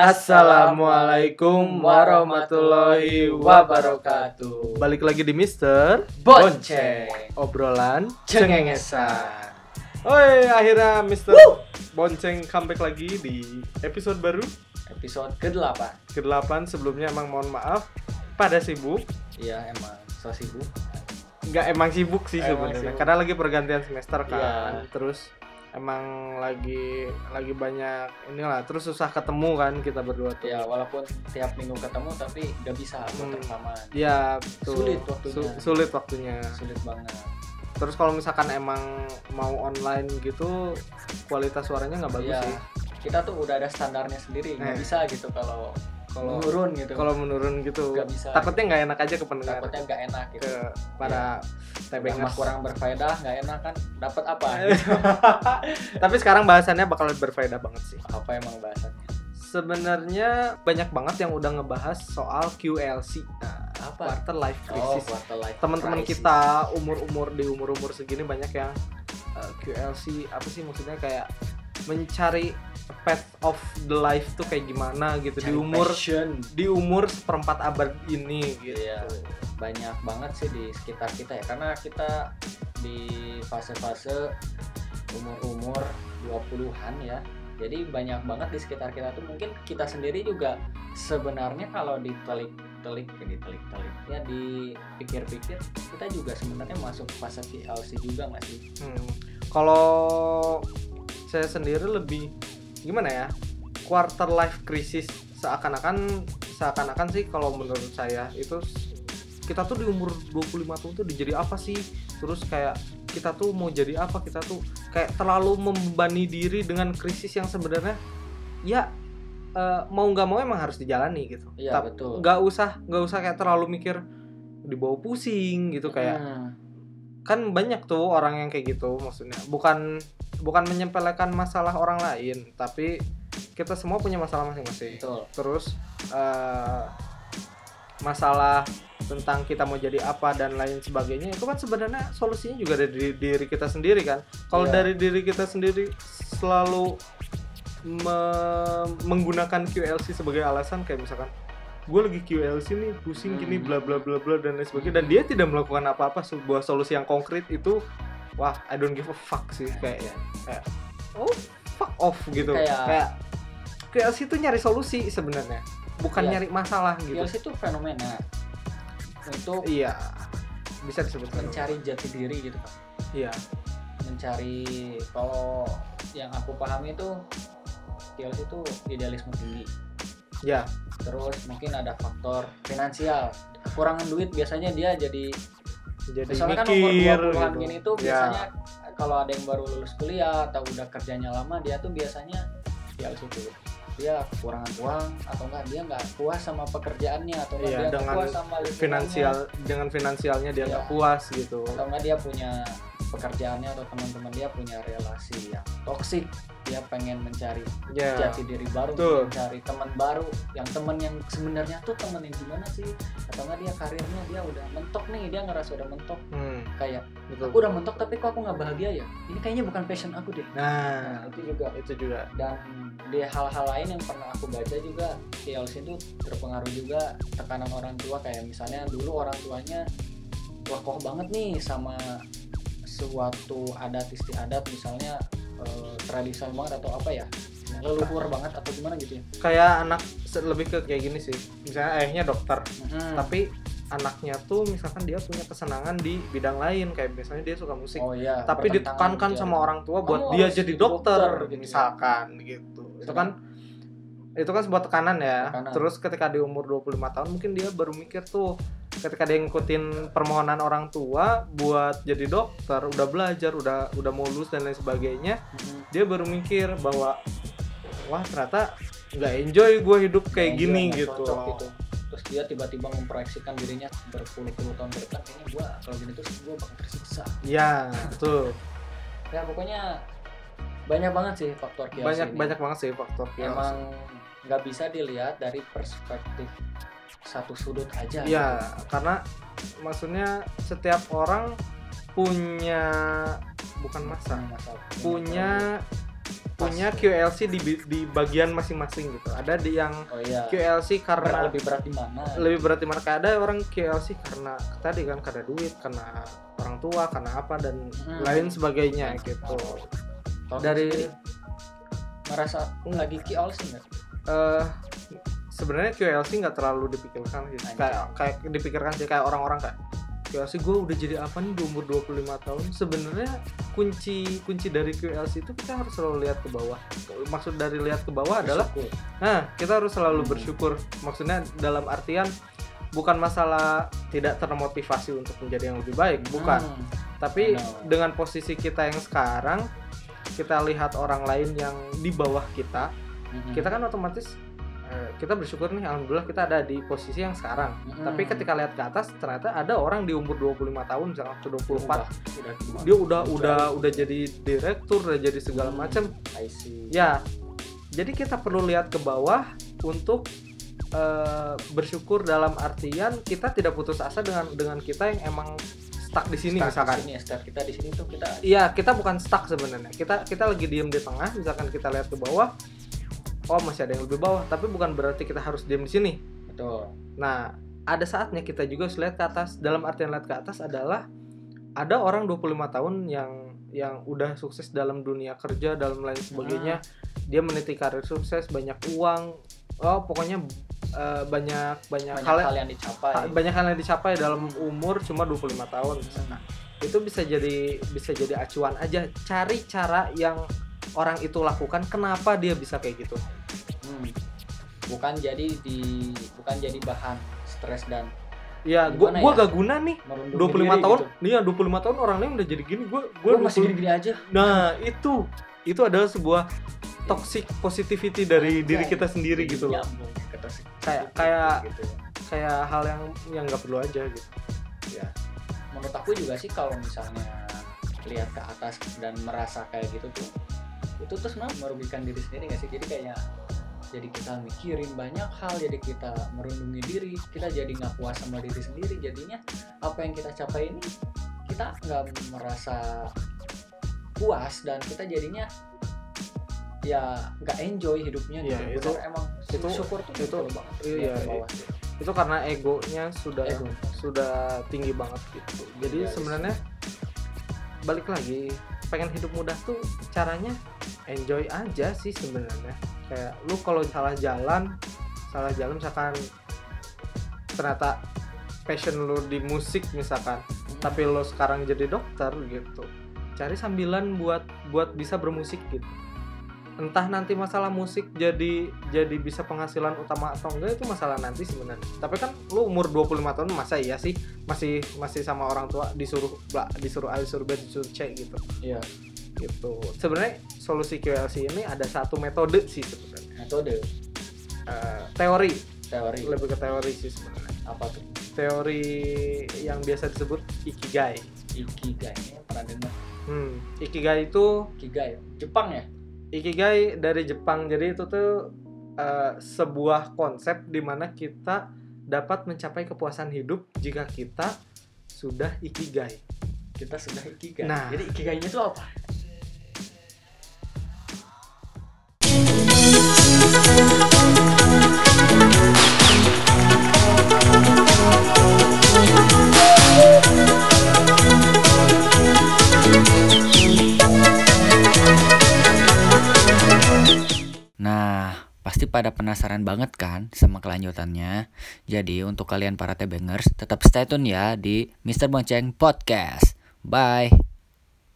Assalamualaikum warahmatullahi wabarakatuh. Balik lagi di Mister Bonceng obrolan cengengesan. Oi, akhirnya Mister Bonceng comeback lagi di episode baru Episode ke-8. ke-8 sebelumnya emang mohon maaf pada sibuk Iya, emang so sibuk. nggak emang sibuk sih sebenarnya karena lagi pergantian semester kan Iya. terus emang lagi lagi banyak inilah terus susah ketemu kan kita berdua tuh Ya, walaupun tiap minggu ketemu tapi gak bisa Hmm. rekaman. ya betul. Sulit waktunya. sulit waktunya Sulit banget. terus kalau misalkan emang mau online gitu kualitas suaranya nggak bagus Iya. sih Kita tuh udah ada standarnya sendiri, nggak Eh. bisa gitu kalau kalau menurun gitu. kalau menurun gitu Nggak bisa. takutnya nggak enak aja ke pendengar takutnya nggak enak gitu. ke para Udah tebengers kurang berfaedah, nggak enak kan? Dapat apa? tapi sekarang bahasannya bakal berfaedah banget sih apa emang bahasannya? sebenarnya banyak banget yang udah ngebahas soal QLC nah, Apa? quarter life Oh, crisis quarter life teman-teman kita umur-umur di umur-umur segini banyak yang uh, QLC apa sih maksudnya kayak mencari path of the life tuh kayak gimana gitu di Cari umur passion. di umur seperempat abad ini gitu Iya. banyak banget sih di sekitar kita ya karena kita di fase-fase umur-umur 20-an ya jadi banyak banget di sekitar kita tuh mungkin kita sendiri juga sebenarnya kalau ditelik-telik ditelik-telik ya dipikir-pikir kita juga sebenarnya masuk fase PLC juga nggak sih Hmm. Kalau saya sendiri lebih gimana ya? Quarter life crisis seakan-akan seakan-akan sih kalau menurut saya itu kita tuh di umur 25 tahun tuh dijadi apa sih? Terus kayak kita tuh mau jadi apa? Kita tuh kayak terlalu membebani diri dengan krisis yang sebenarnya ya eh, mau nggak mau emang harus dijalani gitu. Iya, Tap- betul. Nggak usah nggak usah kayak terlalu mikir dibawa pusing gitu kayak Hmm, kan banyak tuh orang yang kayak gitu maksudnya bukan bukan menyepelekan masalah orang lain tapi kita semua punya masalah masing-masing terus eh, masalah tentang kita mau jadi apa dan lain sebagainya itu kan sebenarnya solusinya juga dari diri kita sendiri kan kalau Iya. dari diri kita sendiri selalu me- menggunakan QLC sebagai alasan kayak misalkan gue lagi QLC nih pusing gini Hmm. bla bla bla bla dan lain sebagainya dan dia tidak melakukan apa-apa sebuah solusi yang konkret itu wah I don't give a fuck sih kayaknya kayak oh. fuck off gitu. Kayak- kayak QLC itu nyari solusi sebenarnya. Bukan Iya. nyari masalah gitu. PLC itu fenomena. Untuk iya. Bisa disebut mencari jati diri gitu kan iya. Mencari kalau yang aku pahami itu PLC itu idealisme tinggi. Ya terus mungkin ada faktor finansial. Kekurangan duit biasanya dia jadi jadi misalnya kan umur mikir 20-an gitu. gini tuh Ya. biasanya kalau ada yang baru lulus kuliah atau udah kerjanya lama dia tuh biasanya PLC tuh dia kekurangan uang atau enggak dia nggak puas sama pekerjaannya atau enggak Iya, dia nggak dengan puas sama finansial dengan finansialnya dia Iya. nggak puas gitu atau enggak dia punya pekerjaannya atau teman-teman dia punya relasi yang toksik dia pengen mencari ya. jati diri baru Betul. mencari teman baru. Yang teman yang sebenarnya tuh temen yang gimana sih? Atau enggak dia karirnya dia udah mentok nih dia ngerasa udah mentok. Hmm, kayak betul. Aku udah mentok tapi kok aku nggak bahagia ya? Ini kayaknya bukan passion aku deh. Nah nah itu juga. itu juga. Dan di hal-hal lain yang pernah aku baca juga TLC itu terpengaruh juga tekanan orang tua. Kayak misalnya dulu orang tuanya kokoh banget nih sama suatu adat istiadat misalnya eh, tradisional banget atau apa ya leluhur banget atau gimana gitu ya kayak anak lebih ke kayak gini sih misalnya ayahnya dokter Hmm. tapi anaknya tuh misalkan dia punya kesenangan di bidang lain kayak misalnya dia suka musik oh iya tapi ditekankan ya. sama orang tua buat Kamu dia jadi dokter, dokter, gitu ya. misalkan gitu itu kan itu kan sebuah tekanan ya Tekanan. terus ketika di umur 25 tahun mungkin dia baru mikir tuh ketika dia ngikutin permohonan orang tua buat jadi dokter udah belajar udah udah mau lulus dan lain sebagainya Hmm. dia baru mikir bahwa wah ternyata nggak enjoy gue hidup kayak gini enjoy, nggak gitu. gitu. Terus dia tiba-tiba memproyeksikan dirinya berpuluh-puluh tahun ke depan kayaknya gua kalau gini terus gua bakal tersiksa. Ya betul. Ya pokoknya banyak banget sih faktor banyak ini. banyak banget sih faktor emang nggak bisa dilihat dari perspektif satu sudut aja ya gitu. karena maksudnya setiap orang punya bukan masa Punya masalah punya punya. QLC di di bagian masing-masing gitu. Ada di yang oh iya QLC Berat- karena lebih berat di mana lebih berat di mana kayak ada orang QLC karena tadi kan karena duit, karena orang tua, karena apa dan Hmm. lain sebagainya gitu. Kalau Dari merasa lagi kiol sih nggak eh sebenarnya QLC nggak terlalu dipikirkan sih. Anjay. Kayak kayak dipikirkan sih kayak orang-orang kayak QLC gue udah jadi apa nih di umur 25 tahun sebenarnya kunci kunci dari QLC itu kita harus selalu lihat ke bawah maksud dari lihat ke bawah adalah Bersyukur. Nah, kita harus selalu Hmm. bersyukur. Maksudnya dalam artian bukan masalah tidak termotivasi untuk menjadi yang lebih baik, bukan. Hmm. Tapi dengan posisi kita yang sekarang, kita lihat orang lain yang di bawah kita, Mhm. kita kan otomatis kita bersyukur nih alhamdulillah kita ada di posisi yang sekarang. Mhm. Tapi ketika lihat ke atas ternyata ada orang di umur 25 tahun misalkan atau 24 udah gimana? dia udah udah udah jadi direktur, udah jadi segala Hmm. macam. Ya, jadi kita perlu lihat ke bawah untuk eh, bersyukur dalam artian kita tidak putus asa dengan dengan kita yang emang stuck di sini Start misalkan. di sini kita di sini tuh kita Iya, kita bukan stuck sebenarnya. Kita kita lagi diem di tengah, misalkan kita lihat ke bawah, oh masih ada yang lebih bawah, tapi bukan berarti kita harus diem di sini. betul Nah, ada saatnya kita juga harus lihat ke atas. Dalam artian lihat ke atas adalah ada orang 25 tahun yang yang udah sukses dalam dunia kerja, dalam lain sebagainya. Dia meniti karir sukses, banyak uang. Oh, pokoknya eh, banyak banyak, banyak hal, hal yang dicapai ha- banyak hal yang dicapai dalam umur cuma 25 tahun misalkan. Itu bisa jadi bisa jadi acuan aja. Cari cara yang orang itu lakukan kenapa dia bisa kayak gitu. Hmm. bukan jadi di bukan jadi bahan stres dan Ya, gua ya? gak guna nih merundung 25 diri tahun gitu. iya 25 tahun orang lain udah jadi gini gue gue gue masih gini-gini aja nah itu itu adalah sebuah toxic positivity dari diri kita sendiri gitu loh toxic Kayak- kayak- gitu ya. kayak hal yang yang nggak perlu aja gitu menurut aku juga sih kalau misalnya lihat ke atas dan merasa kayak gitu tuh itu tuh sebenarnya merugikan diri sendiri gak sih jadi kayak jadi kita mikirin banyak hal jadi kita merundungi diri kita jadi nggak puas sama diri sendiri jadinya apa yang kita capai ini kita nggak merasa puas dan kita jadinya ya nggak enjoy hidupnya Iya, gitu itu- emang itu- syukur tuh itu- banget iya, iya. bawah. itu karena egonya sudah Ego. sudah tinggi banget gitu jadi Iya, sebenarnya balik lagi pengen hidup mudah tuh caranya enjoy aja sih sebenarnya. Kayak lu kalau salah jalan salah jalan misalkan ternyata passion lu di musik misalkan tapi lo sekarang jadi dokter gitu cari sambilan buat buat bisa bermusik gitu. Entah nanti masalah musik jadi jadi bisa penghasilan utama atau enggak itu masalah nanti sebenarnya. Tapi kan lu umur 25 tahun masa iya sih? Masih masih sama orang tua disuruh bla, disuruh A disuruh B disuruh C gitu. Iya gitu sebenarnya solusi QLC ini ada satu metode sih sebenarnya metode Eh, teori teori lebih ke teori sih sebenarnya apa tuh teori yang biasa disebut ikigai ikigai ini pernah dengar hmm, ikigai itu ikigai Jepang ya Ikigai dari Jepang. Jadi itu tuh eh, sebuah konsep di mana kita dapat mencapai kepuasan hidup jika kita sudah ikigai. kita sudah ikigai. Nah. Jadi ikigainya itu apa? Pada penasaran banget kan sama kelanjutannya. Jadi untuk kalian para tebengers tetap stay tune ya di Mr. Bonceng Podcast. Bye.